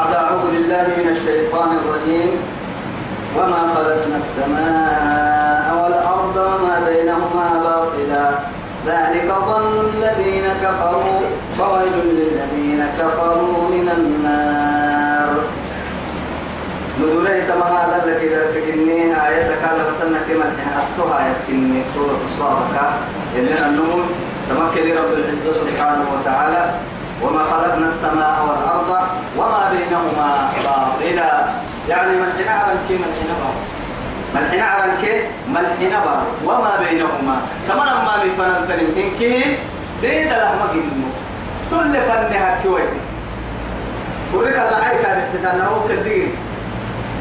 بعد أعوذ بالله من الشيطان الرجيم. وما خلقنا السماء والأرض وما بينهما باطلا. ذلك ظن الذين كفروا. فويل للذين كفروا من النار. نزوله تما هذا الذي درسك إني آية سكالة تنا كما تحطها آية إني سورة الصادقة. إننا النمو تمكن رب العزة سبحانه وتعالى. وما خلقنا السماء والأرض وما بينهما باطلا. يعني من حين على كي من حين من حين على كي من حين وما بينهما. كما ما من فنان تنم إنكي ديد لهم جنو كل فنها كويتي ورك الله عيك على حسنا هو كدير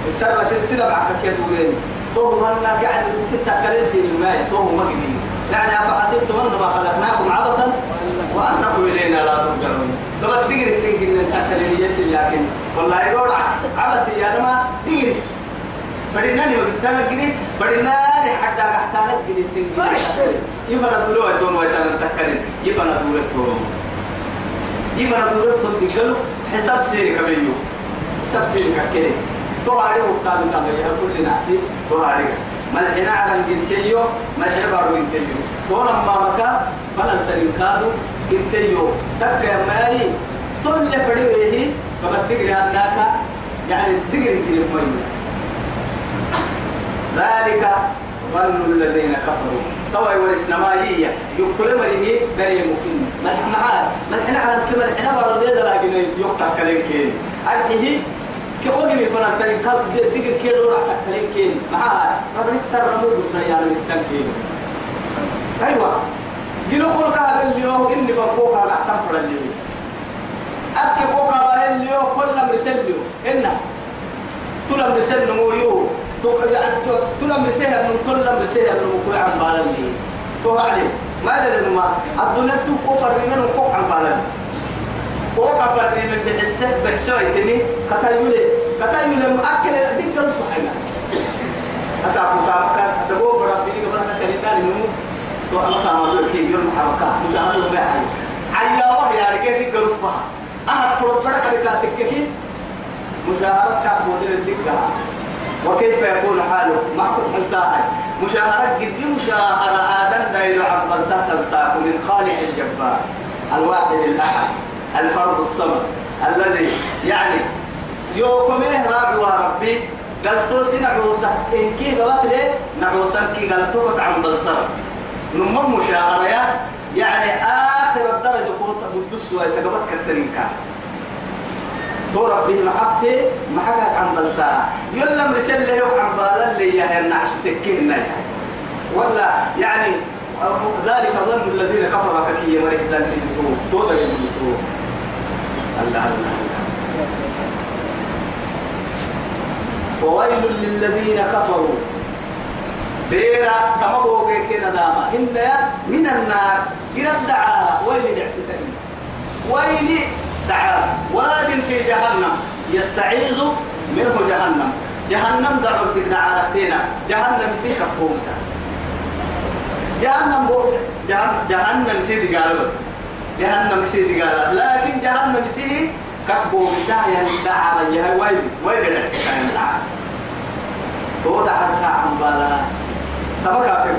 السر سلسلة بعد كده دورين تو هنا قاعد ستة كراسي الماء تو مجني يعني أفحسبتم أنما خلقناكم عبثا وأنكم إلينا لا ترجعون. لما تقري سنجن الأكل اللي يسل لكن والله يقول عبث يا ما تقري فديناني وقتنا كده فديناني حتى قحتانا كده سنجن يفنا دولوا تون ويتانا تكرين يفنا دولوا تون يفنا دولوا تون دقلوا حساب سيري كبيريو حساب سيري كده. تو مختار من الله كل ناسي تو هاري ملحنا على جنتيو ملحنا بارو جنتيو. تو لما مكا فلن تنكادو جنتيو. تك يا ماي طل فري ويه كما تجري هناك يعني تجري تجري مي ذلك ظن الذين كفروا. ما هي يكفر مريه دري ممكن ملحنا ملحنا على كما ملحنا بارو دي لكن يقطع كلام كين الحين كأوجي من فلان تاني قال دقيق كيلو راح تكلم كين معها ما بنكسر رمو بسنا يا من التنكين أيوة. قلوا كل كهذا اليوم إني بقوك على أحسن فرد اليوم أكي بقوك على اليوم كل مرسل اليوم إنا تلا مرسل نمو يو. تلا مرسل من كل مرسل نمو كوي عن بالي. تو عليه ما ما الدنيا تو كفر من كوك عن بالي وكبر من بحسه بحسوي تني كتايولي كتايولي مؤكل ديك الصحيح أسافر كامك تقول بربي لك بركة كرينا لنمو تو أما كامل كي يوم حركة مجاهد وبيعي عيا وهي رجع ديك الصحة أنا فرد فرد كريكا تككي مشاهرة كابودين الدكة وكيف يكون حاله معكم حلتاها مشاهرة قد مشاهرة آدم دايلو عبد تنساك من خالق الجبار الواحد الأحد الفرد الصمد الذي يعني يوكم إيه راعوا ربي قلتو سنعوسا إن كي قلت لي نعوسا كي قلتو عن بلطر نمم مشاهرة يعني آخر الدرجة قوت بدس ويتقبط كالترين كان. تو ربي محبتي محكك عن بلطر يلا مرسل له عن بالا اللي يا النعش تكينا ولا يعني ذلك ظن الذين كفروا ككي مريح ذلك تو تو ذلك الله الله فويل للذين كفروا. بيرا تمبو كينا داما. إن من النار. إلى الدعاء. ويل دعستين ويل دعاء. واد في جهنم. يستعيذ منه جهنم. جهنم دعوت دعالتنا جهنم سيكا قومسا جهنم جهنم جهنم سيدي قالوا. جهنم سيدي قال لكن جهنم سيدي كبو مسايا دعا يا ويل ويل العكس كان دعا تو دعا عن بالا. تما كافر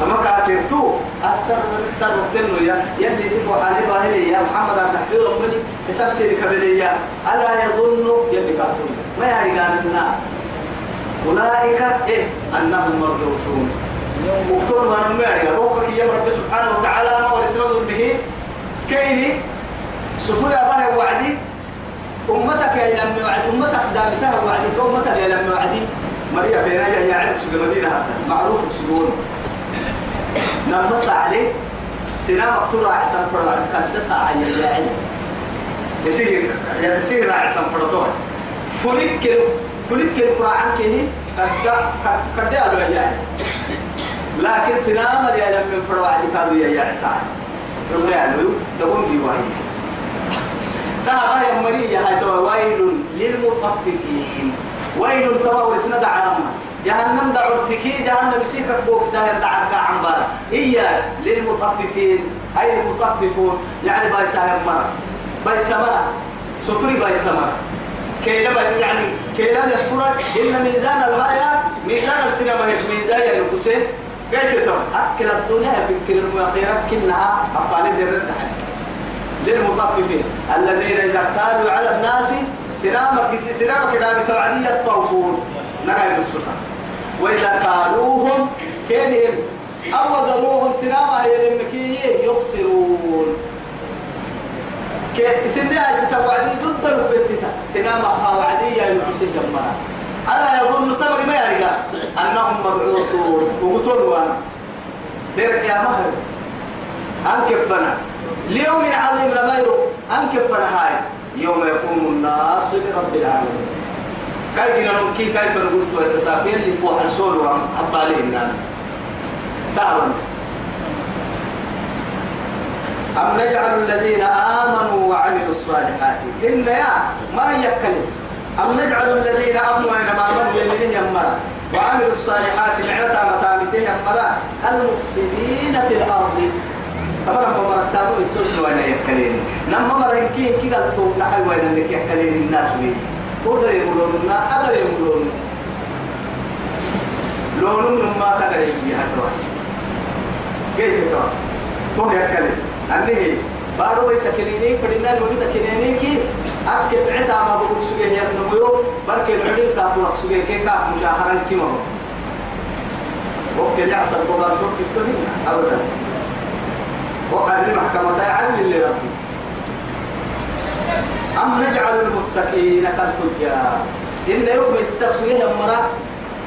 تما كافر تو. أكثر من أكثر وقتنو يا يلي سفو حالي باهلي يا محمد عبد الحفيظ أمني حساب سيدي كبلية. ألا يظن يلي كافر ما يعني قال النار. أولئك إيه؟ أنهم مردوسون وقتل ما نمعي أبوك يا رب سبحانه وتعالى ما ورسول به كيني سفر أباه وعدي أمتك يا لم وعد أمتك دامتها وعدي أمتك يا لم وعدي هي فينا يا يا عرب سجى مدينة معروف سجون نمص عليه سنا مقتول أحسن فرع كان تسعة يا عين يصير يصير أحسن فرطون فلك فلك الفرعان كه كدا كدا أدو يا لكن سنا ما يا لم فرع عليه كانوا يا يا عسى ربنا يعلو تقوم بيوعي تها يا مريم هاي ويل للمطففين. ويل توا ورسنا دعانا جهنم دعوتك جهنم سيكك بوك ساهر دعاك عن بارا إيا للمطففين. أي المطففون؟ يعني باي ساهر مرة باي سمرة سفري باي سمر كيلا يعني كيلا يسفرك إن ميزان الغاية ميزان السينما ميزان يلقسه قلت ترى أكل الدنيا بكل المؤخرة كنها أقالي در للمطففين الذين إذا اختالوا على الناس سلامة كسي سلامة كده بتوعدي يستوفون. نقايد السلطة وإذا قالوهم كينهم أو وزنوهم سلامة هي المكية يخسرون. كي سنها ستوعدي ضد البتتا سلامة خاوعدية يلبسي جمعها ألا يظن تمر ما يرجع؟ أنهم مبعوثون. وقتلوا أنا بيرك يا مهر أنكفنا ليوم عظيم لما يرو أنكفنا هاي. يوم يقوم الناس لرب العالمين. كيف نمكي كيف نقول ويتسافر اللي فوق السول وعم أبالي تعلم. أم نجعل الذين آمنوا وعملوا الصالحات؟ إن يا ما يكلم أم نجعل الذين آمنوا إنما آمنوا يمينهم يمرا وعملوا الصالحات معرتا متامتهم يمرا المفسدين في الأرض. طبعا ما مرتبوا السوس وين يكلين. نما مرة كي تو نحل وين اللي يكلين الناس وين قدر يقولون ما قدر يقولون. لون من ما قدر يجي هتوا كيف توا تو يكلين أنه بارو بيس كليني فدينا نقول تكليني كي. أكيد عدا ما النمو بركة العلم كابو سجى كي كاب مشاهرة كي ما وقت يحصل قبل شوك الدنيا أبدا. وقال المحكمة عدل لربي أم نجعل المتقين كالفجار؟ إن يوم يستقصيه مرة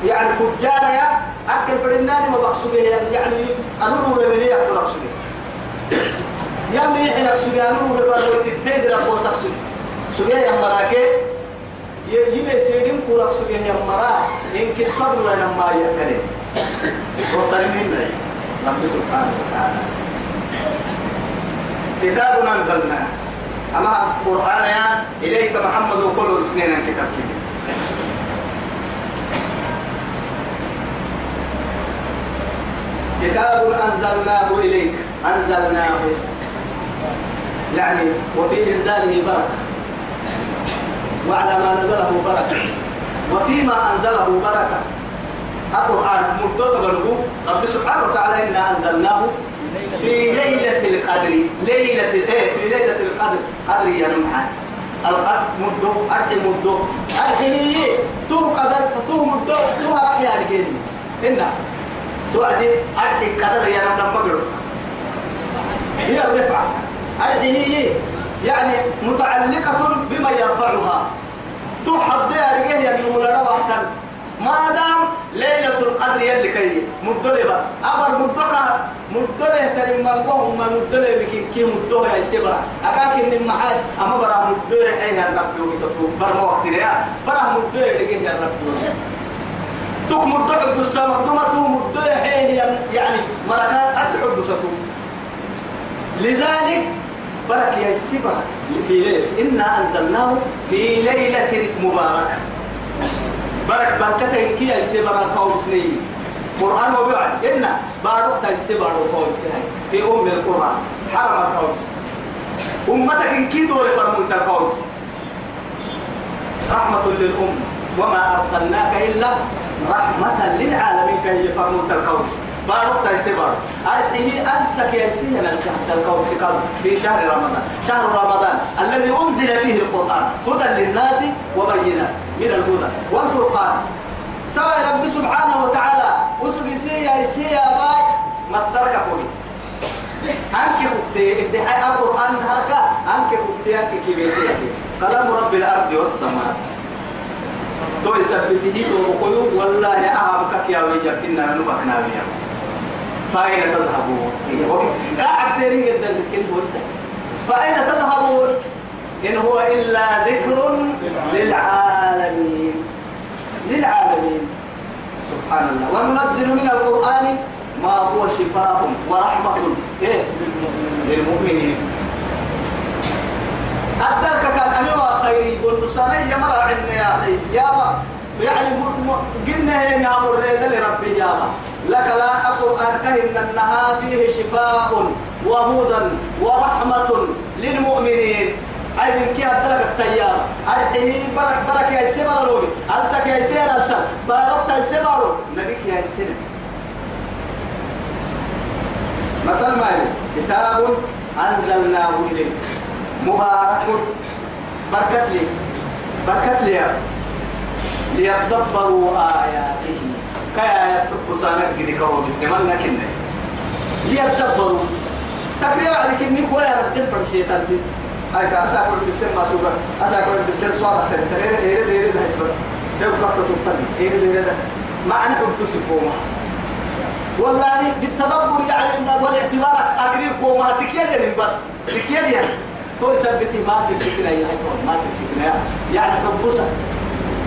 يعني فجار يا أكل فرناني ما بقصوه يعني أنو ولا يا فرقصوه يا مي إحنا سوي أنو بفرق تتدرى فوق سوي سوي يا مراكي يجي سيدين كورك سوي يا مرا إن كتاب ولا ما يكلم وطريقين رب سبحانه وتعالى. كتاب أنزلنا. أما القرآن يا إليك محمد وكل سنين كتاب كتاب أنزلناه إليك. أنزلناه. يعني وفي إنزاله بركة. وعلى ما نزله بركة. وفيما أنزله بركة. القرآن مدة بلغو رب سبحانه وتعالى إنا أنزلناه في ليلة القدر. ليلة إيه في ليلة القدر. قدر يا نمحان القدر مدة أرحي مدة. أرحي تو قدر تو مدة تو أرحي أرحي إنا توعدي أرحي قدر يا نمحان هي الرفعة هي يعني متعلقة بما يرفعها. تحضي أرجه ينمو لنا ما دام ليلة القدر يلي كي مدلبة. أبر مدلبة ترى ما قوم ما مدلبة بكين كي مدلبة يا سبرا أكاك إن المحل أما برا مدلبة أي الرب يوم تطلب برا وقت ريا برا مدلبة لكن الرب يوم تك مدلبة بس مقدمة تو مدلبة هي يعني مركات أدعو بسطو لذلك بركة يا السبرة في ليلة. إنا أنزلناه في ليلة مباركة. برك بركة كي يا السبرة القوم سنين قرآن وبعد إن بعد وقت السبرة القوم سنين في أم القرآن. حرم القوم أمتك إن كي دور فرموت القوم رحمة للأمة وما أرسلناك إلا رحمة للعالمين. كي فرموت القوم بارك تيسبر أرته أنسك يسيه ننسى حتى القوم في شهر رمضان. شهر رمضان الذي أنزل فيه القرآن. هدى للناس وبينات من الهدى والفرقان. ترى رب سبحانه وتعالى أسوك يسيه يسيه باي مصدرك قولي أنك كفتي ادعاء القرآن هركا أنك كفتي أنك كبيرتي كلام رب الأرض والسماء. تو يثبته تو والله أهبك يا ويجا كنا نبحنا بيها. فأين تذهبون؟ قاعد تريد جدا لكن فأين تذهبون؟ إن هو إلا ذكر للعالمين. للعالمين. سبحان الله وننزل من القرآن ما هو شفاء ورحمة. إيه؟ للمؤمنين. أدرك كان أمي خيري. والنصاني يا مرة عندنا يا أخي. يا يعني قلنا هي نعم الريد لربي يا لك لا القرآن كهن أنها فيه شفاء وهدى ورحمة للمؤمنين. أي من كي أدرك التيار أرحيه برك برك يا لوبي ألسك يا السمر ألسك. بارك يا السمر نبيك يا السمر مثلا ما كتاب أنزلناه إليك. مبارك. بركت لي. بركت لي ليتدبروا آياته. كآيات قصانا قد كهو بسلمان لكن ليتدبروا. تقريبا عليك إني كوية ردين فرشي تنتي هاي كأسا كل بسر ما سوبر أسا كل بسر سواء تحت تريد إيرد إيرد هاي سبب لو كنت تبتني إيرد إيرد ما أنا كنت سفوما والله بالتدبر يعني والاعتبار أقريب كوما. تكيل بس. تكيل يعني تو يثبتي ما سيسكنا يا ما سيسكنا يعني حبوسا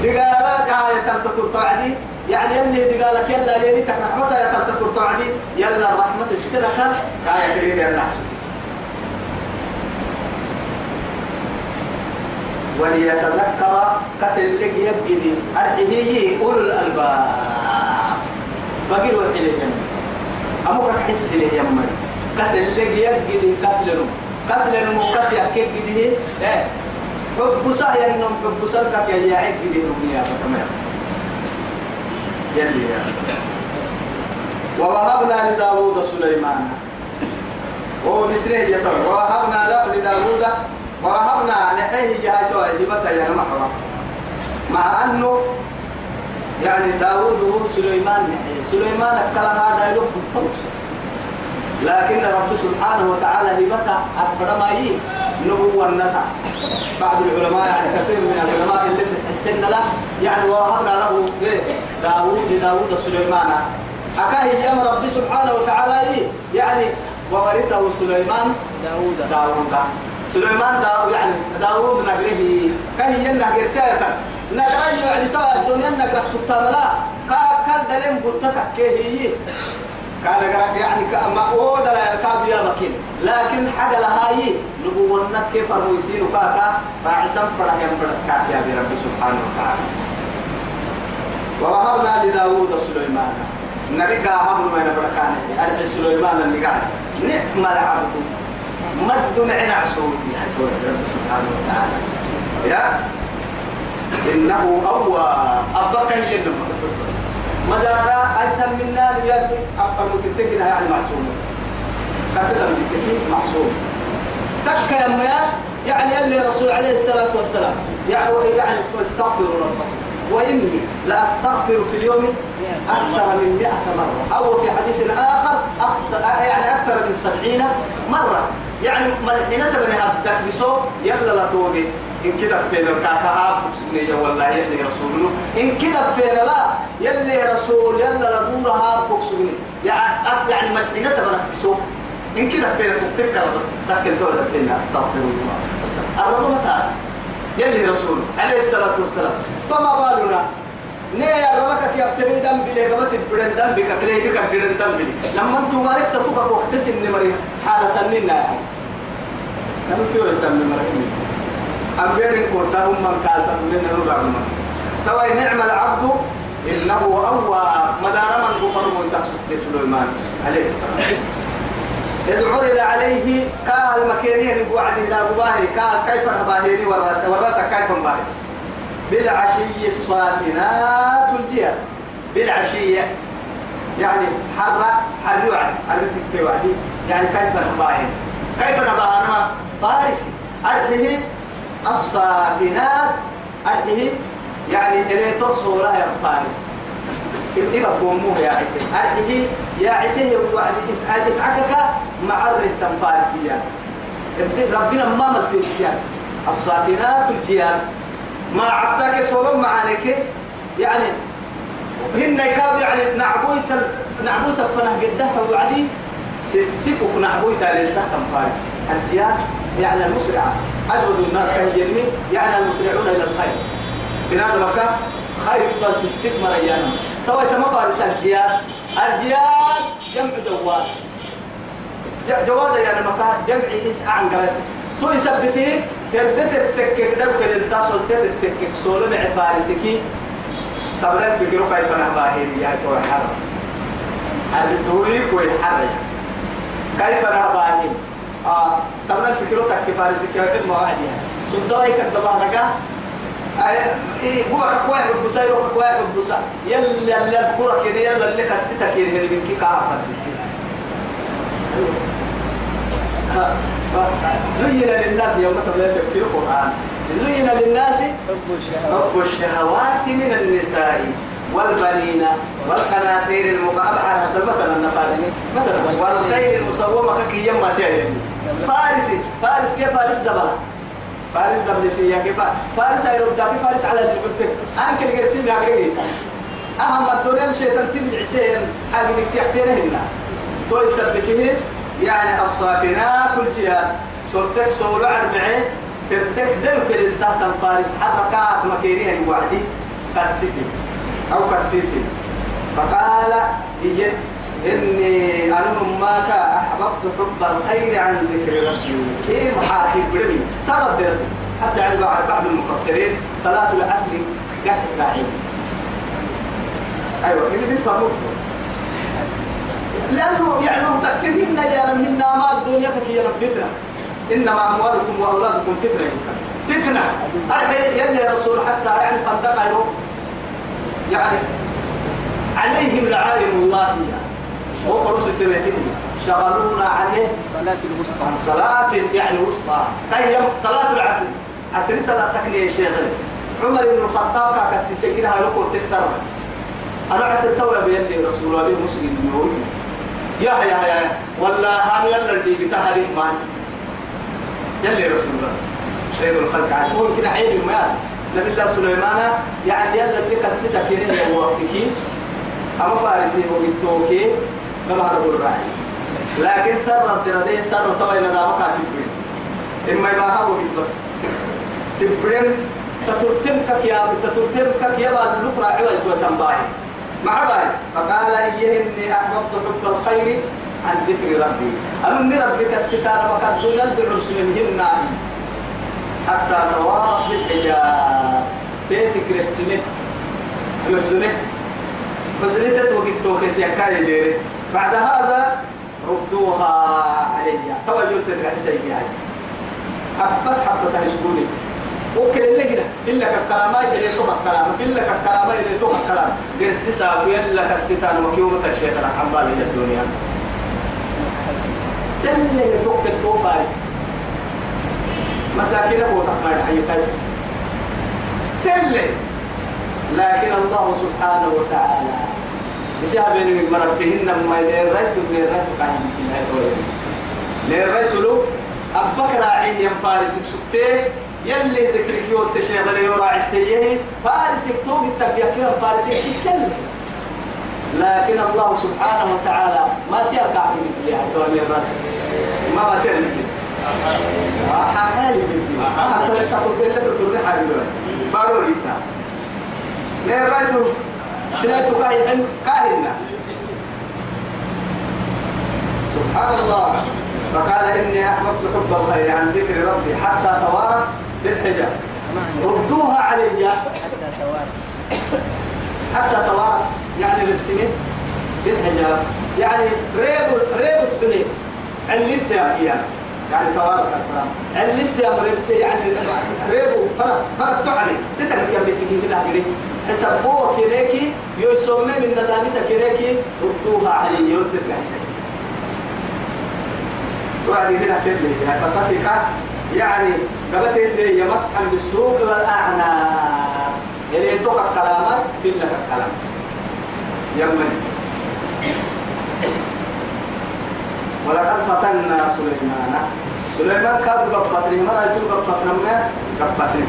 دقالة آية تلتقر توعدي. يعني يلي دقالك يلا ليلي تكرحمتها يا تلتقر توعدي يلا الرحمة السلخة. آية كريم نحسو وليتذكر كسل لك يبقي أرحيه أولو الألباب. بقير وحيلي يمن أموك حس لي يمن كسل لك يبقي كسل نمو كسل يكيب قده إيه. حب سهي النوم حب سلكك يا يعيد قده ربني يا فتمام يلي ووهبنا لداود سليمان. هو مصري يتر ووهبنا له لداود ووهبنا نحيه جهاته هبتا يا محرم. مع أنه يعني داود وسليمان نحيه سليمان أكل هذا يلوك لكن رب سبحانه وتعالى هبتا أكبر ما يي نبوة النتا. بعض العلماء يعني كثير من العلماء اللي تحسن له يعني وهبنا له إيه؟ داود داود سليمان. أكاهي يا رب سبحانه وتعالى يعني وورثه سليمان داود داود سليمان داود يعني داود نقره. كهي ينقر سيئة نقر يعني ترى الدنيا نقر سبحانه لا. كان دلم بطتك كهي كان قرأ يعني كما هو دلا يركاب يا مكين لكن حاجة لهاي نبوة كيف رويتين وكاكا راعسا فرح ينبرد كاك يا رب سبحانه وتعالى. ووهبنا لداود سليمان. النبي كاهم من بركانه أرد سليمان اللي قاعد نعم العبد. مد معنا رب سبحانه وتعالى. يا. إنه أوى أبقى هي مدارا أيسن منا ليال أبقى متتكنا يعني معصوم. كتب متتكين معصوم. تك يا يعني اللي رسول عليه الصلاة والسلام. يعني يعني استغفروا ربكم. وإني لأستغفر في اليوم أكثر من مئة مرة. أو في حديث آخر أكثر يعني أكثر من سبعين مرة. يعني ملحنة تبني هبتك بسو يلا لا توبي إن كده فينا كاكا آب بسمني والله يلي رسول إن كده فينا لا يلي رسول يلا لا دورها بسمني يعني يعني ملحنة تبني بسو إن كده فينا تفتكر بس. تذكر دولة فينا أستغفر الله. أستغفر الله تعالى يلي رسول عليه الصلاة والسلام. فما بالنا. نيا ربك يا ابتدي دم بلي قبت بدن دم بك بك بدن دم بلي لما أنتم مالك ستوك وقت سن مري حالة لنا لما تقول سن مري أم بيرن كورتهم من قال تقولين نرجع من توا نعم العبد إنه أوى مدار من غفر من تقصد سليمان عليه السلام. إذ عرض عليه قال مكينين بوعد إلى باهي. قال كيف نباهيني والراس والرأس كيف نباهي؟ بالعشي الصافنات الجياد بالعشية. يعني حر حر وعد. حر في وعدي. يعني كيف نباهي كيف نباهي فارسي. أرحيه الصافنات. أرحيه. يعني إلي تصور يا فارس إبا قوموه يا عتيه. أرحيه. يا عتيه وعد إتعكك مع الرهتم فارسيا. ربنا ما ملتين الصافنات الجياد ما عطاك سولم معانك يعني هن كاب يعني نعبوي نعبوي تفنه قدها وعدي. سسفك نعبوي تالي تحت فارس الجياد يعني المسرعة أجود الناس كان يرمي. يعني المسرعون إلى الخير. بنادم مكة خير فالس السك مريانا. توا تما فارس الجياد الجياد جمع دوار جواد يعني مكة جمع إس عن قراسي تو يثبتي تبدت التكك دو كده تصل تتكك سولو مع فارسكي طبعا فكروا كيف نباهي يا تو حرم الدوري كوي حرم كيف نباهي آه. تمام فكرتك كفارس كيف ما واحدها صدقني كدبا دقا إيه هو كقواي ببسا يروح كقواي ببسا يلا اللي أذكرك يلا اللي كستك يلا من كي كعب سيسي زين للناس يوم تبلغ في القرآن. زين للناس حب الشهوات. من النساء والبنين والقناطير المقربة حتى مثلا مثلا مثلا والخيل المسومة كي يما فارس فارس كيف فارس دبل فارس دبل سيا كيف؟ فارس هيرد فارس على قلت أنك الجرسين يا كذي أهم الدنيا الشيطان تبي عسين حاجة تحتينا هنا تو يثبته يعني الصافنات الجهاد سلتك سولو عربعين تبتك دلك تحت الفارس حركات مكينيها الوعدي كالسيتي أو كالسيسي فقال هي إني أنا ماك أحببت حب الخير عن ذكر ربي. كيف محاكي برمي؟ صار الدرب حتى يعني بعض المفسرين صلاة العصر قاعد راعين أيوة كده بنفهموا لأنه يعني هم تكتبين يا منا ما الدنيا كي فتنة إنما أموالكم وأولادكم فتنة. فتنة. أرحي يلي رسول حتى يعني خندق يعني عليهم لعائم الله. وقرص التمهيد شغلونا عليه. صلاة الوسطى. عن صلاة يعني وسطى. قيم صلاة العصر. عصر صلاة تكنية شيخ. عمر بن الخطاب كاكسي سكينها لكو تكسر. أنا عصر توي بيلي رسول الله مسلم يقول يا يا يا والله هم يلا اللي بتهري ما يلي رسول الله. سيد الخلق عشان كده عيب ما نبي الله سليمان يعني يلا اللي كسيتك كده هو كي أما فارسي وقتوكي ما بعد الراعي لكن سر التردي سر طوي ندامة كاتبين إما يبقى هو بس. تبرم تترتم كيا تترتم كيا بعد لقرا عوال تو تنباي مع باي فقال إيه إني أحببت حب الخير عن ذكر ربي. أمن ربك الستار وقد دون الدعوس منهن حتى توارت بالحجاب. تيتك رسمه يحزنه حزنت وقت توكت يكاي ديري. بعد هذا ردوها علي. توجه تدرع سيئة حبت حبت هيسكوني وكل اللي هنا إلا كالكلام اللي توقع الكلام إلا كالكلام اللي توقع الكلام قرسي سابي إلا كالستان وكيوم تشيط الحمال إلى الدنيا. سنة توقع تو فارس. مساكين أبو تحمل حي قيس سنة لكن الله سبحانه وتعالى. بسبب من مربهن ما ليرت ليرت كان ليرت له أبكر راعي يم فارس سكتة يلي ذكرك يوم تشغل يراعي السيئة فارس يكتب التبيكير فارس يكسل لكن الله سبحانه وتعالى ما تيركع في مثلها توامي ما ما تيركع حالي بدي ما تقول لك تقول حاجة. بارو ريتا ليرت سنة كاهن كاهن. سبحان الله. فقال إني أحببت حب الخير عن ذكر ربي حتى توارت بالحجاب ردوها علي. حتى توارى حتى يعني لبسني بالحجاب. يعني ريبو ريبو تبني. علمت يا إياه يعني توارت الفرام علمت يا مريبسي يعني ريبو فرق فرق تعني. تترك يا بيتي كده حسبوه كريكي يسمى من ندامتك كريكي ردوها علي. يردك الحسن وعلي هنا سيد لي. فتفك يعني قبلت لي مسحا بالسوق والأعناق. اللي توقع كلامك في لك الكلام. يمني ولقد فتنا سليمان. سليمان كاد قبطني مرة يتو قبطنا قبطني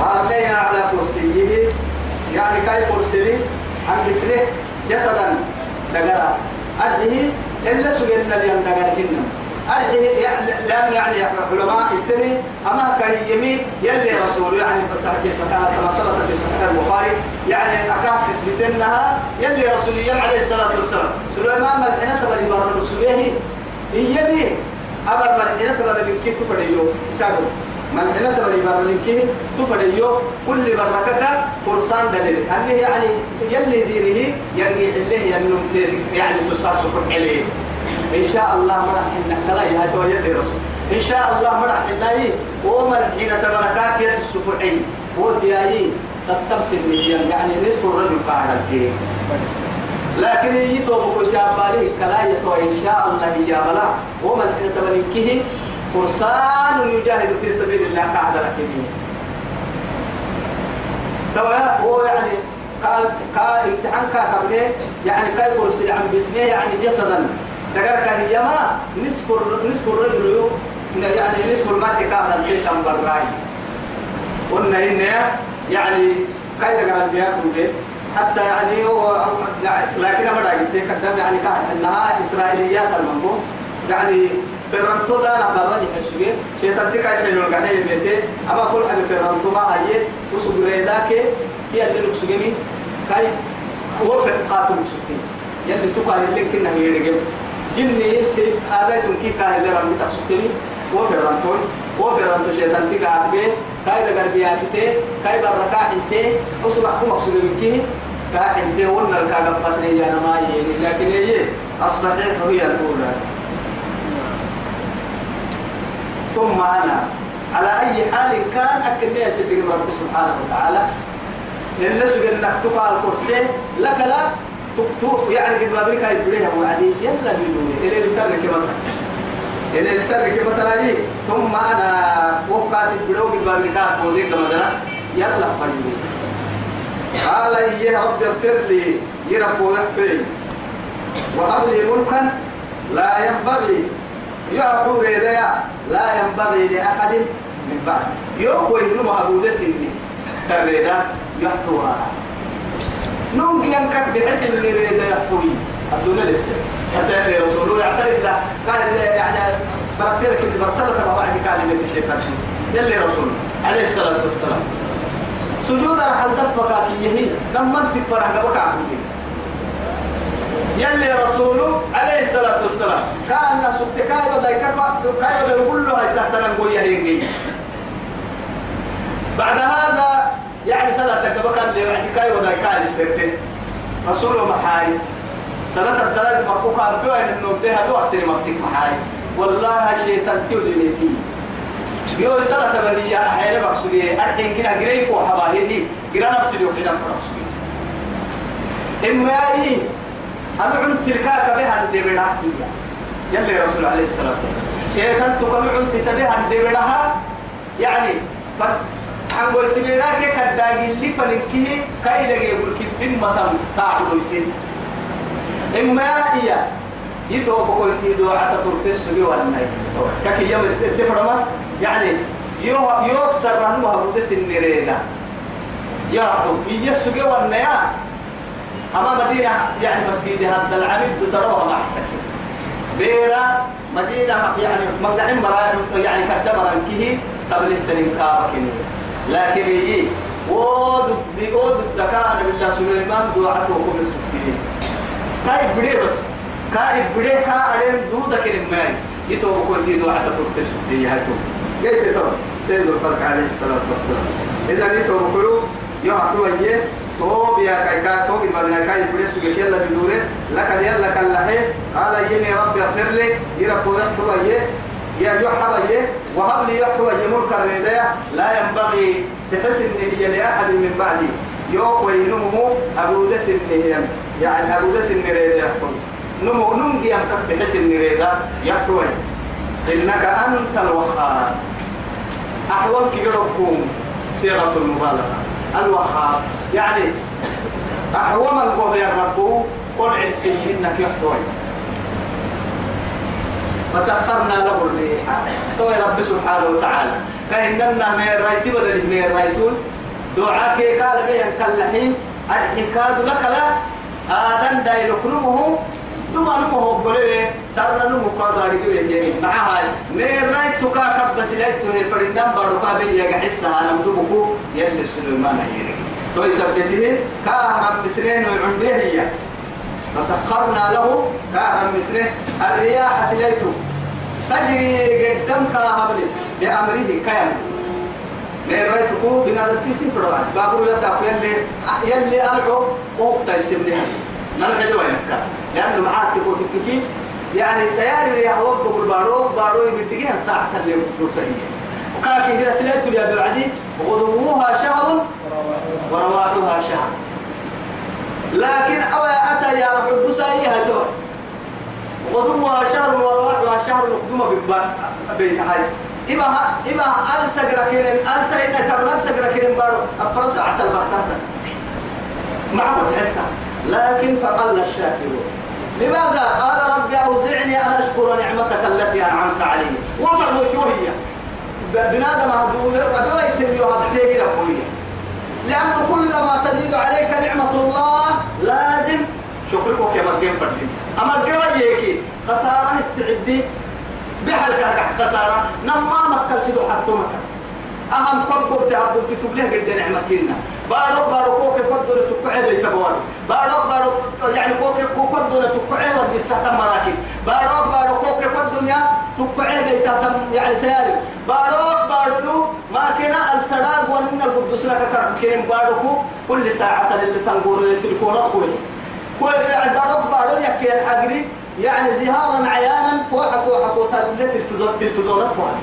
وألقينا على كرسيه. يعني كاي كرسي عن بسره جسدا دقرا. أرحيه إلا سجلنا لين دقرهن أرحيه يعني لأن يعني علماء التني أما كان يمين يلي رسول يعني فصحيح في صحيح كما ثبت في صحيح البخاري يعني أكاد تثبتنها يلي رسول الله عليه الصلاة والسلام. سليمان ملحنة تبري برد رسوله يبي. أبر ملحنة تبري كيف تفريو. ساقو من حين تبري برلنكه تفريو. كل بركك فرسان دليل. أنه يعني يلي ديره يرجع إليه ينم يعني تصحى سكر عليه إن شاء الله مرح إنك لا يهدو يدي رسول إن شاء الله مرح إنه وما حين تبركات يد السبوعي ودياي قد تمسل مليون يعني نصف الرجل بعد الدين لكن يتوب كل جاباري كلا يتوب إن شاء الله يا بلا وما حين تبركه فرسان يجاهد في سبيل الله قاعد لكنه توا هو يعني قال قال امتحان كابني يعني كاي كرسي عن بسنه يعني جسدا دقر هي ما نصف نصف الرجل يعني نصف المرء كان البيت براي قلنا إن يعني كاي دقر البياكم بيت حتى يعني هو لكن ما راجعت قدام يعني كان إنها اسرائيليات المنبو يعني فرنتو دا أنا بابا يحسوي شيطان تكا يحلو القحيه بيتي. اما كل حاجة فرنتو ما هي. وسغري ذاك. هي اللي نكسجني كاي هو في قاتل سكتي يلي تقال اللي كنا يرجم جني سي هذا تنكي كاي اللي رمي تسكتني وفرنتو وفرنتو شيطان تكا عبيه كاي دا غربياتي كاي بركا انت وسغا كو مقصود منكي كاي انت ون الكاغفتني يا نما لكن هي الصحيح هي الأولى. ثم أنا. على أي حال كان أكن يا سيدي رب سبحانه وتعالى. سجل نكتب على الكرسي لك لا تكتب يعني قد بابك هاي بديها وعدي يلا بدوني إلى الترك مثلا إلى الترك مثلا دي ثم أنا وقعت بدو قد بابك هاي بوديك مثلا يلا فجلس قال يا رب اغفر لي. يرب ويحبي وهب لي ملكا لا ينبغي. يعقوب ريديا لا ينبغي لأحد من بعد. يوم وينما أبو دسني. كريدا يحتوها نوم ينكت بحسن اللي ريدا يحتوي الدنيا لسه. حتى رسوله يعترف له قال يعني بركتلك اللي برسلت ما بعد كان من الشيطان يلي رسول عليه الصلاة والسلام. سجود رحل دفك كيه لما انت فرح دبك عبدي يلي رسوله عليه الصلاة والسلام. كان سبت كاي بدا كاي بدا يقول له هاي تحت نقول بعد هذا يعني صلاة كان اللي كاي بدا كاي السرتين رسوله محاي. صلاة الدلال مفوقة بيوين انه بها بوقت مكتب محاي. والله شيطان ليتي يو صلاة بلية حيرة مقصودية أرحين كنا قريف وحباهي قرأ نفسي لوحيدا فرقصودية إما أي عن تلكاك بها الدبرة يلي رسول عليه الصلاة والسلام. شيطان تقول عن تتبها الدبرة يعني عنقول سميراك كداغي اللي فلنكيه كاي لغي يقول كي بمتم تعبد يسين إما إيا يتو بقول في دعاء ترتس بي والناي كاكي يوم الدفرما يعني يو يوكسر رهنو هبود سنرينا يا رب يسوي والناي أما مدينة يعني مسجد هذا العبد تروها مع سكين بيرا مدينة يعني مقدعين مرا يعني كدمر كه قبل التنين كابكين لكن يجي ود ود الدكان بالله سليمان دعاته وكم السكين كاي بدي بس؟ كاي بدي كا أرين دودة كريم ماي. يتو بكون دي دعاته وكم السكين هاتو جيت تو سيد الفرق عليه الصلاة والسلام. إذا يتو بكون يحكوا إيه تو بيا كاي كا تو بيا كاي فريس يلا بدوره لك يلا كالله قال يني ربي اغفر لي. يرب يحكوا إيه يا جحب إيه وهب لي يحكوا إيه ملك الرداء لا ينبغي تحسن هي لأحد من بعدي. يوك وينمه أبو دس النهيم يعني أبو دس النريد يحكم نمو نمجي أنك بحس النريد يحكوا إنك أنت الوهاب. أحوال كيركم صيغة المبالغة. الوهاب. يعني أحوام يا رب. قل عرسي إنك يحتوي فسخرنا له الريح. تو رب سبحانه وتعالى فإننا من رايتي بدل من رايتون دعاء قال بين كالحين الحكاد لك لا. آدم دايل كرمه دوما نمو بقولي سر نمو قادر يجي معها من رايتك كبس ليتو فرنم بارك بيا حسها نمدبكو يلي سليمان يري تو يثبته كهرم بسنين وعمره هي. فسخرنا له كهرم بسنين. الرياح سليته. تجري قدام كهبل بأمره كيم من رأيتكو بنادى تيسي فرعان بابرو يساق يلي يلي ألعو وقت يسمني نرجع وينك لأنه معاك تقول تكفي يعني تياري يا هو بقول بارو بارو يبتديها ساعة اللي بتوصلين وكان كده سلعت يا بعدي غدوها شهر ورواحها شهر. لكن أوى أتى يا رب بسايها دور. غدوها شهر ورواحها شهر نقدم بين هاي. إما إما ألسى جراكين ألسى إن تبرم سجراكين بارو. أفرس عتل بحثنا معبد حتى لكن فقل الشاكرون. لماذا؟ قال ربي أوزعني أن أشكر نعمتك التي أنعمت علي؟ وفرمت وهي بنادم هدول أبوي تنيو هبسيه ربوية. لأنه كلما تزيد عليك نعمة الله لازم شكرك يا مكين فردين. أما الجوال يكي. خسارة استعدي. بحلقة خسارة. نما مكة سيدو حتى مكة أهم كبر تهبل تتبليه قد نعمتنا بارك بارك كوك فضل تكعي بيت بوالي بارك بارك يعني كوك كوك فضل تكعي بالسهل مراكب بارك بارك كوك فضل يا تكعي بيت يعني تياري بارك بارك ما كنا السراغ ونن القدس لك كرم. بارك كل ساعة اللي تنقول التليفونات كل يعني بارك بارك يكي الحقري يعني زهارا عيانا فوحة فوحة فوحة التلفزيون التلفزيونات فوحة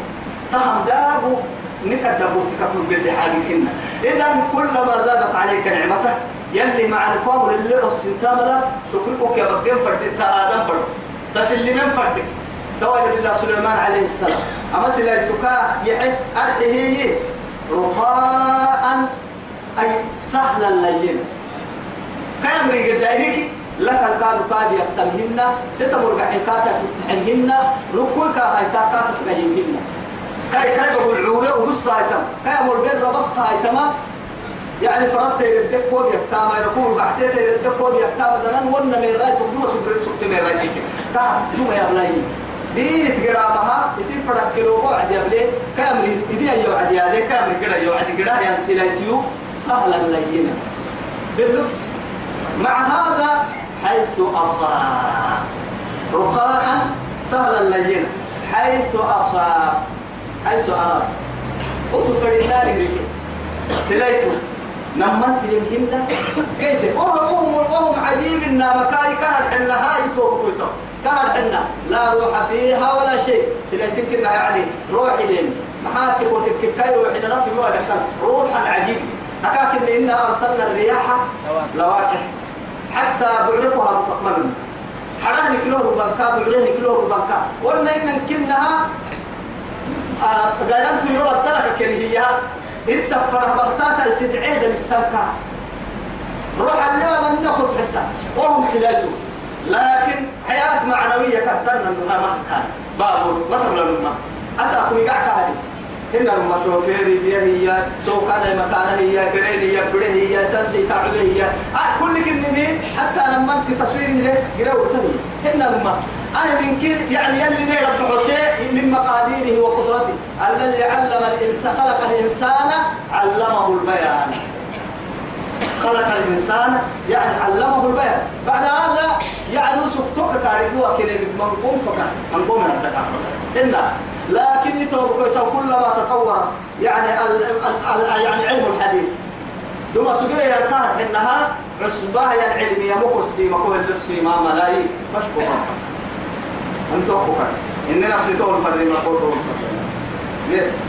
تهم دابو نكدبو تكفل باللي كنا إذا كلما زادت عليك نعمته يلي مع القوم اللي السنتام ده شكرك يا بدين فرد آدم فرد بس اللي من فرد دوال بالله سليمان عليه السلام أما سلايتك يحب أرحيه رخاء أي سهلا لينا كام ريق دايمك لك الكاد كاد يقتلهن تتمر حكاتا فتحهن ركوك هاي تاكا تسقيهن. كاي كاي بقول عورة وقص هايتم كاي أمر بين ربخ هايتما يعني فرست يردك كوب يكتاما يركوب بعتيت يردك كوب يكتاما دنان ون من رأي تقدم سكر سكت من راي تا جوا يا بلاي دين تقرا بها يصير فرق كيلو وعد يا بلي كامل إذا يا وعد يا لي كامل كذا يا وعد كذا يا سيلاتيو سهلا لينا باللطف. مع هذا حيث أصاب. رخاء سهلا لينا. حيث أصاب. حيث أراد. وصف رجل. سليته نمت للهند. قلت وهم وهم عجيب إن مكاي كان حنا. هاي توقيته كان حنا. لا روح فيها ولا شيء. سليتك يعني روحي لين. محاتك وتبكي كاي روحي لنا في مواد روحا عجيب أكاك إن إنا أرسلنا الرياح لواكح. حتى بعرفها مطمئن حراه نكلوه البنكا بعره نكلوه البنكا قلنا إن كنها يرى التلك كان هي. إنت فرح بغتاتا يسدعين دم السلكة روح اللي من نقط حتى. وهم سلاته. لكن حياة معنوية كترنا انها ما كان بابور ما تبلا لما اساكم يقعك هذه. إن لما شوفيري بيه هي سو كان مكان هي فرين هي بره هي سنسي تعبه هي. كل كلمة حتى لما أنت تصوير له قرأوا تاني إن لما أنا من كده يعني يلي نعرف حسين من مقاديره وقدرته الذي علم الإنسان خلق الإنسان علمه البيان. خلق الإنسان يعني علمه البيان. بعد هذا يعني سكتوك كاريبوا كده من قوم فكان من قوم إن لكن يتوقع كلما تطور يعني ال ال ال يعني علم الحديث. دوما سجية كانت إنها عصبة يعني علمية مقصي مقول السيما ملايين. مشكورة أنت أخوك. إن نفسي تقول فرد ما قلت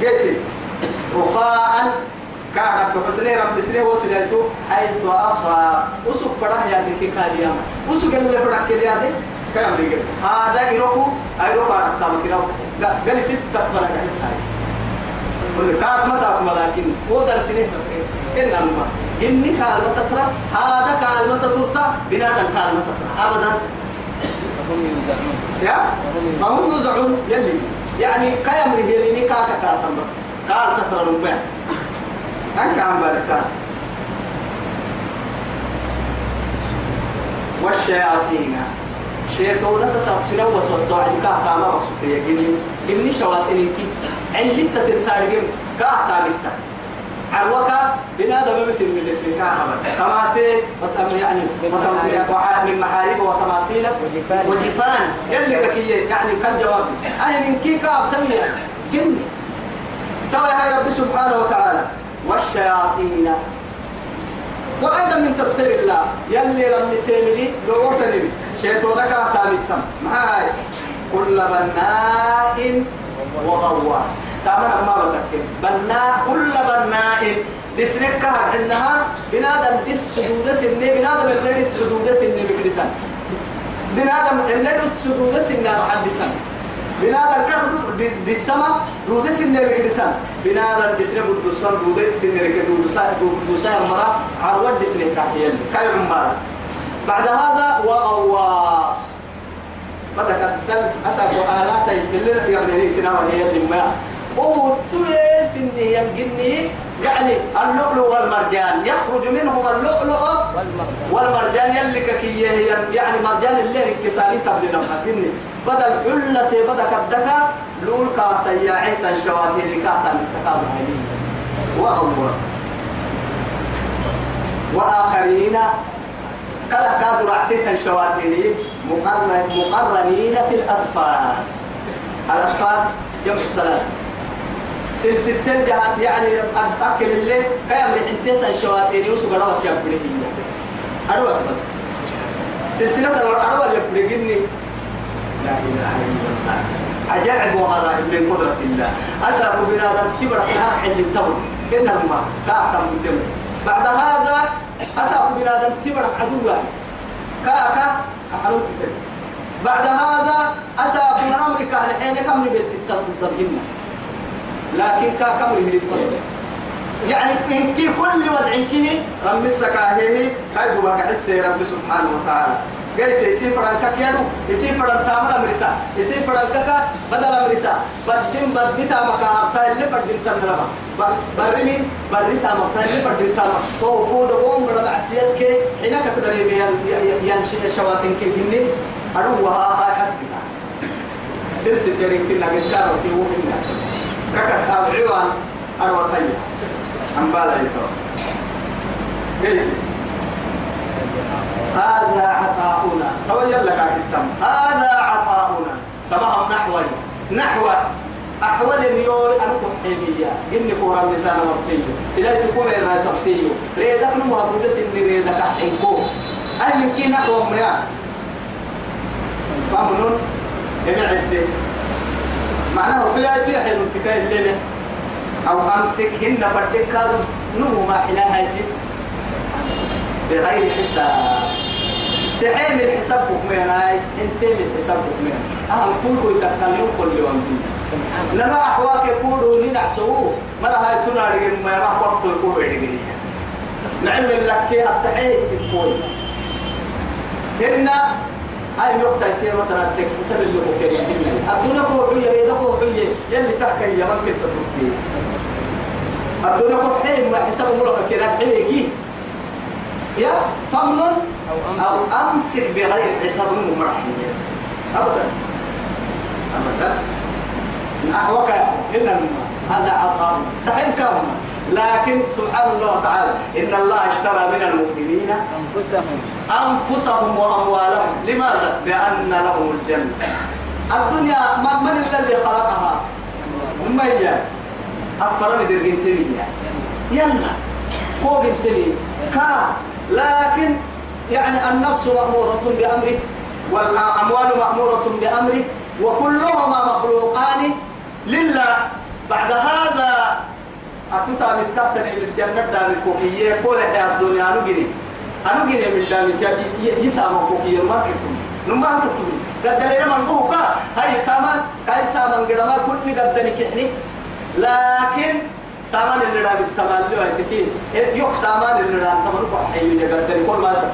قلت رخاء كعب بحسنه رب سنة وسلته حيث أصاب. وسوق فرح كي كان يوم وسوق اللي فرح كده كم رجل هذا يروكو أيروكو على الطابق يروكو قال ستة فرق حسها كل كاب ما تاكم لكن هو درس نه إن الماء إني كلمة تترى هذا كلمة تسرتا بنادم كلمة تترى أبدا. هم يوزعون يا؟ فهم يوزعون يلي. يعني كيام رجليني كاكا كاتم بس. قال تترى نبيع أنك عم باركان والشياطين. شيطان تساب سنو وسوسوا عن كاكا ما وسوك يا جني جني شواطين كي علي تتنتارجم كاكا متا عروكا بنادم مثل من الاسم. كاكا تماثيل وتم يعني وتم من محارب وتماثيل. وجفان. وجفان. يلي كي يعني كان جواب. أنا من كي كاب تمية جن. توا يا رب سبحانه وتعالى. والشياطين. وأيضا من تسخير الله. يلي لم يسيمني لو وطني شيطانك تامتم معاي كل بناء وغواص تعمل ما بتكلم بناء كل بناء دسنك عندها بنادم دس سجود سنة بنادم اللي السجود سنة بكريسان بنادم اللي السجود سنة حدسان بنادم كهدو دسما دود سنة بكريسان بنادم دسنة بدوسان دود سنة دودسا دودسا مرا عروض دسنة كحيل كاي عمارة بعد هذا وغواص. بدك الدل أسف آلات اللي يعني سنة وهي اللي ما هو تويس إني ينجني يعني اللؤلؤ والمرجان. يخرج منهما اللؤلؤ والمرجان. يلي ككيه يعني مرجان اللي الكسالي تبدي نفسك بدل حلة بدل كدكا لول كاتا يا عيتا شواتي كاتا التقابل عليه وأول وآخرين كلا كادوا رعتيتا شواتي مقرنين في الأسفار الأسفار جمع ثلاثة سلسلتين جهات يعني أكل الليل كيام رحنتين شواتين يوسف قرأت يا بني أروى بس سلسلة الأروى اللي بني لا إله إلا الله. عجائب وغرائب من قدرة الله. أسأل بنادم كبر حنا حل التمر إنهما كاكم الدم بعد هذا أسأل بنادم كبر عدوا كاكا أحلوك بعد هذا أسأل من أمريكا الحين كم نبيت التضبط لكن كا كم يهلك يعني إن كي كل وضع كي رم السكاهيه كاي بوا كحس رب سبحانه وتعالى قلت يسير فران كيانو يسير فران تامر مرسا يسير فران كا بدل مرسا بدين بدي تام كا اللي بدين تمرما برمي بري تام اللي بدين تام تو بود قوم غدا عسيات كي حين كتدري بيان شواتين كي جني أروح ها حسبنا. سلسلة يمكن نقول شارو كي هو الناس. ككس أبعوان أروى طيب. أم بالا يتو هذا عطاؤنا. تولي لك التم. هذا عطاؤنا. تمام نحو نحو أحوال ميول أنكم حينية إني كورا لسان مرتيو سلاي تكون إرنا تبتيو ريدك نمو هبودة سن ريدك حينكو أي كي نحو مياه فهمون إبعد معناه بلا تيحي الانتكاء الليلة أو أمسك هن فردك كادو نمو ما حنا هايسي بغير حساب. تحيم الحساب بكمين هاي أنتم الحساب بكمين أهم كوكو يتكلم كل يوم. لما أحواك يقولوا ننعسوه مرة هاي تناري ما يراح وقت يقولوا يدقيني نعمل لك كي التحيي تقول. هن هاي نقطة يصير مثلا حسب اللي هو كده. الدنيا كو حية ريدا كو حية. يلي تحكي يا ممكن تتركي الدنيا كو حية ما حسب مرة كده. حية كي يا فمن أو, أمسك. بغير حساب مرحية أبدا. أبدا. أحوك إلا هذا عطاء. تحين كامل. لكن سبحان الله تعالى إن الله اشترى من المؤمنين أنفسهم. أنفسهم وأموالهم. لماذا؟ بأن لهم الجنة. الدنيا من, من الذي خلقها؟ هم هي أفرم درجين تبيا يلا. فوق التبي كا. لكن يعني النفس مأمورة بأمره والأموال مأمورة بأمره وكلهما مخلوقان لله. بعد هذا أتوتا من تحتني للجنة دامت كوكية كل حياة الدنيا نجري. أنا جيني من دامت يا يسامع كوكية ما كتب نما كتب قد دليل من قوكا هاي سامان هاي سامان قدما كل قد دني كحني. لكن سامان اللي راه بالتمال له هدكين يوك سامان اللي راه تمر قد دني كل ما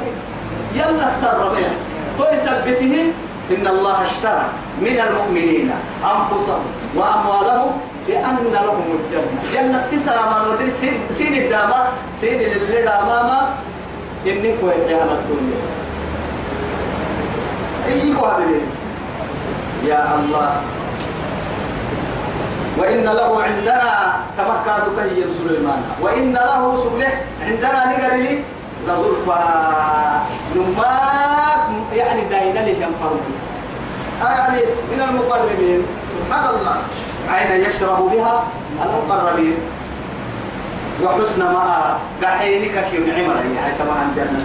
يلا سر بيه تو يثبته إن الله اشترى من المؤمنين أنفسهم وأموالهم لأن لهم الجنة. جنة تسعة من ودر سين سين الدامة سين اللي دامة إنك وين على الدنيا. قادر يا الله. وإن له عندنا تمكاد كي سليمان. وإن له سبله عندنا نقل لي لظلفى نماك يعني داينا لي يعني من المقربين. سبحان الله. عين يشرب بها المقربين. وحسن ما قحينك كي نعمة. هي كما عن جنة.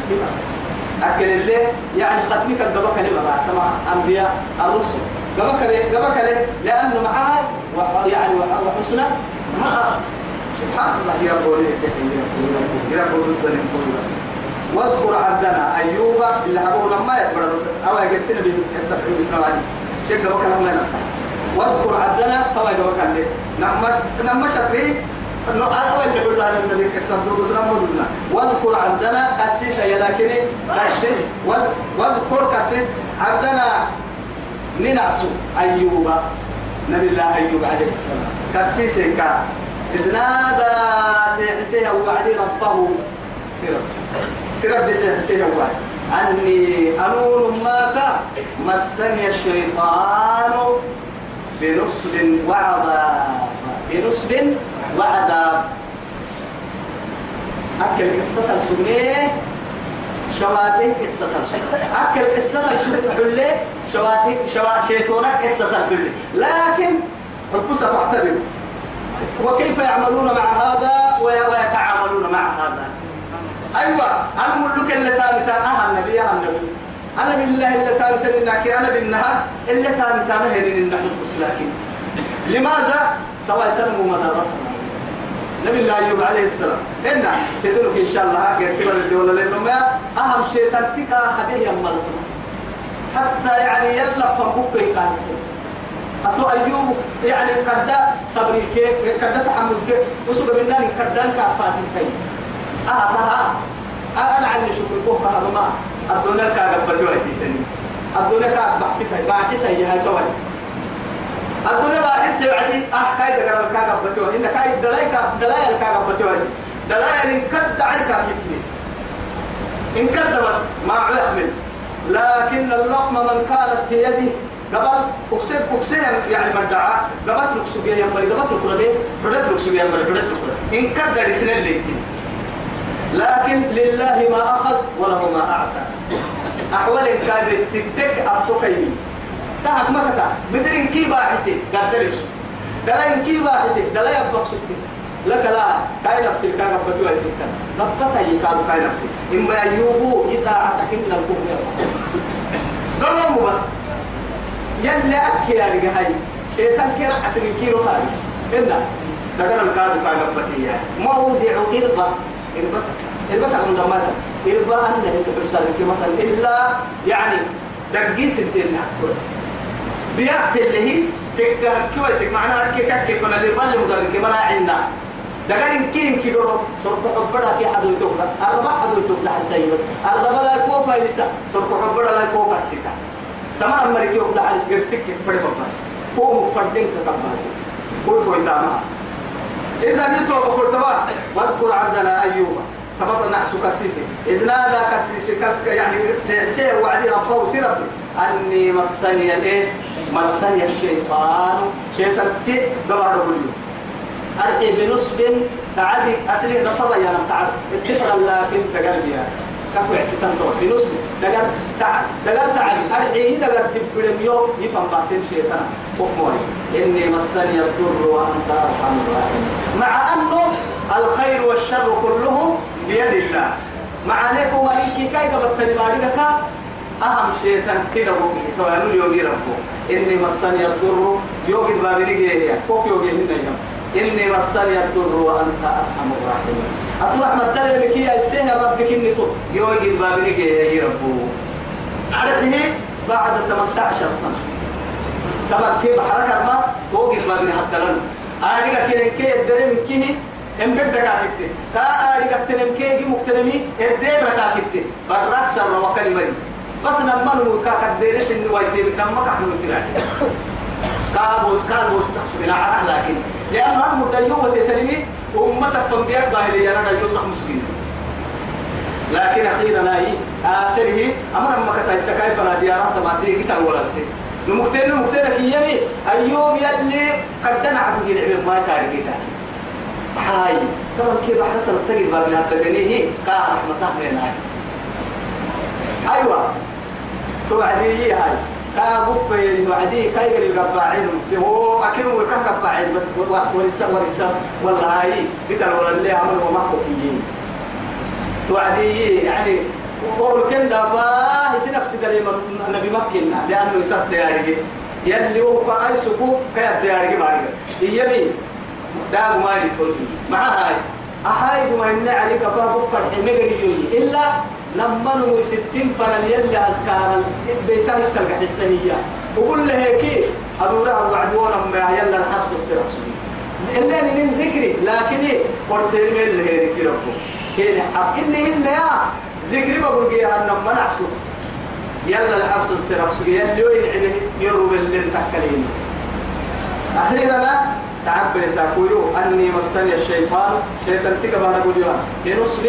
أكل اللي يعني ختمك الدبك اللي بقى. تمام أنبياء الرسل. دبك اللي دبك اللي لأنه معها وح- يعني وح- وحسنى ما سبحان الله. رب الدنيا واذكر عبدنا أيوب اللي هبوه لما يتبرد أو يقرسنا بقصة حديث نوعي شيء دبك لما واذكر عبدنا. طبعا دبك اللي نعم نعم شطري أنه أول اللي قلنا لنا النبي قصه دروس لما واذكر عبدنا قسيس يا لكن قسيس واذكر قسيس عبدنا ننعسو أيوب. نبي الله أيوب عليه السلام. قسيس كا إذ نادى سيحسيه وعدي ربه. سيرب سيرب سيحسيه وعدي. أني أنون ماك مسني الشيطان بنصب وعذاب. بنصب وعذاب. أكل قصة السنة. شواتي قصة السنة. أكل قصة السنة. شواتي شوا شيطانك قصة الحلة لكن حكوسة فاعتبروا وكيف يعملون مع هذا وي- ويتعاملون مع هذا؟ أيوة. أنا ملك اللي تامتان؟ أها النبي أها النبي. أنا بالله اللي تامتان إنك أنا بالنهار اللي تامتان هي إن نحن لكن لماذا؟ تويتم مدارتنا نبي الله أيوب عليه السلام. إن تدرك إن شاء الله غير سبب الدولة لأنه ما أهم شيء تنتكا هذه يملكنا حتى يعني يلا فنبوك يقاسم أتو أيوب يعني كدا صبري كي كدا تحمل كي وسوق منا كدا كافات كي آه آه آه أنا عني شكر كوه هذا ما الدنيا كعبة ولا تيجي الدنيا كعبة بحسك بعكس هي هاي توي الدنيا باحس وعدي آه كاي دغرا كاغا بتو إن كاي دلاي كا دلاي كاغا بتو دلاي إن كد عليك كتني إن كد بس ما يحمل لكن اللقمة من كانت في يده قبل اكسب اكسب يعني مدعى قبل أكسب يا مري قبل الكره بدت أكسب يا مري بدت الكره إن كد رسل اللي لكن لله ما أخذ وله ما أعطى. أحوال كانت تتك افتكيني تعب ما كتا بدرين كي باحتي قدرش دلين كي باحتي دلين يبقى سكتي لك لا كاي نفسي كاي ربتي ولا تكتا ربتا يكاد كاي نفسي إما يوبو يطاعتك إن الكون ضمن بس. يلي أكي يا رجاي شيطان كيرا أتني كيرو هاي إنا ذكر الكاد كاي ربتي موضع إربة إربة إربة عند ماذا؟ إربة أن يتبرسل كما إلا يعني دقي سنتين هكذا بيأتي اللي هي تكهكويتك معناها كي كيف أنا اللي بل مدرك ما عندنا دكان كين كي دورو سرق حبڑا كي حدو توكلا الربا حدو توكلا حسيب الربا لا كو فايلسا سرق حبڑا لا كو كسيتا تمام مريك يوكلا على سكر فرد بس كو مفردين كتباس كو كو تمام إذا نتوى بقول تبا واذكر عبدنا أيوب. تبقى نحسو كسيسي إذ نادى كسيسي كس يعني سي سي وعدي ربه سيربي أني مسني الإيه؟ مسني الشيطان. شيطان تي قبر بلو أرقي بنصب تعدي أسلي نصب يا نم تعد اتفق لكن تقلبي كفو عسيتان طول بنصب دقر تعد دقر تعد أرقي دقر تبقلم يوم يفهم بعدين شيطان حكمه إني مسني الضر وأنت أرحم الراحمين. مع أنه الخير والشر كله بيد الله. مع نيكو مالكي كاي قبل مالك أهم شيء أبوك توانو اليوم يربو. إني مسني الضر. يوجد بابني جيه كوك يوجد هنا يوم إني مسني الضر وأنت أرحم الراحمين. أتروح مدل بك يا السهل ربك إني تو. يوجد بابني جيه يربو عرفه بعد 18 سنة. تبقى كيف حركة ما توجد بابني حتى لنا كده كي الدرم كيه إن بدك أكتة تا أنا كتنم كي مكتنمي الدين ركاكتة براك سر وكلمة بس نما نمو كا كديرش إن وايتي نما كحنو كنا كابوس كابوس تحسبنا على لكن. لأن هم مديو وتتنمي أمة فنبيك باهلي أنا ديو صح مسكين لكن أخيرا أي آخره أمر أما كتاي سكاي فنا ديارات ما تيجي تقولتي نمكتين نمكتين كيامي أيوم يلي قدنا عبد العبد ما تاريخي هاي. طبعا كيف حصل؟ تجد باب من التجنيه كا رحمة الله أيوة. توعدي هاي. كا بوفي وعدي كاي القباعين هو أكيد هو كان قباعين بس ورسا ورسا والله هاي قتل ولا اللي عمل وما كوكيين توعدي يعني وقول كنا فاه سنفس دري النبي مكنا لأنه يسد يعني يلي هو فأي سكو كيد يعني ما يمي. دام ما يتولي مع هاي. أحايد ما يمنع عليك فابقر حمقري إلا لما نمو ستين فنال يلي أذكار بيتان تلقى حسنية وقول له هيك أدورها وعد ورا ما يلا الحبس السرح إلا من ذكري لكن إيه؟ قرسين من اللي هيك ربه كين حب. إني إن يا ذكري بقول جيها لما نعسو يلا الحبس السرح يلي وين يرو باللي تحكلين أخيرا لا تعبر ساكويو أني مسني الشيطان. شيطان بعد أقول يوم بنصب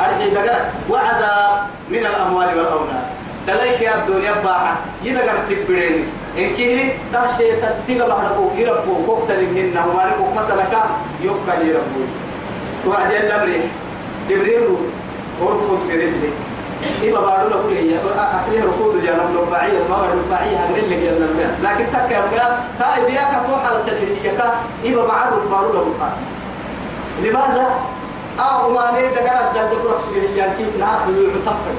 أرحي دقر وعذاب من الأموال والأولاد. دلائك يا الدنيا باحة. يدقر تبرين. ده شيطان تيجا بعد أقول يربو كوكتر مننا ومالك وقمت لك يبقى يربو توعد الأمر جبريل وركض برجلي. إيه بارو له كل هي أصلي ركود جانا رباعية ما هو رباعية هنقول لك يلا الماء لكن تك يا ميا كاي بيا كتوح على التدريجية كا إيه بارو بقى لماذا؟ أو ما ني دقر الدل دقر بسجل يعني كيف نعرف يعتقد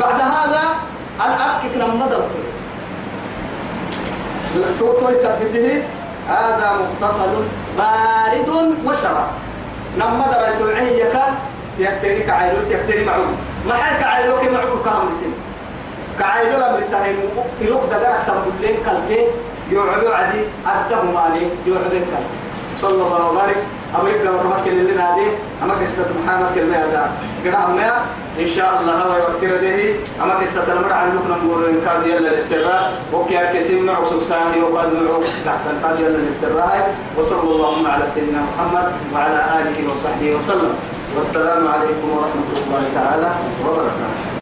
بعد هذا أنا أبكي لما درت تو تو يثبته هذا متصل بارد وشراب لما درت عينك يكتري كعيلو يكتري معروف ما حال كعيلو كي معروف كام لسن كعيلو لما يسهل تروك دقا تقول لين كالتي يوعدوا عدي أدب مالي يوعدوا كالتي صلى الله وبارك. أمريكا وكما اللي لنا هذه أما قصة محمد كلمة هذا. قرأ ما إن شاء الله هو يوكر ده أما قصة المرء عن نقول إن كان يلا الاستراء وكي أكسم معه سبساني وقال معه أحسن قال يلا الاستراء وصلى اللهم على سيدنا محمد وعلى آله وصحبه وسلم. والسلام عليكم ورحمة الله تعالى وبركاته.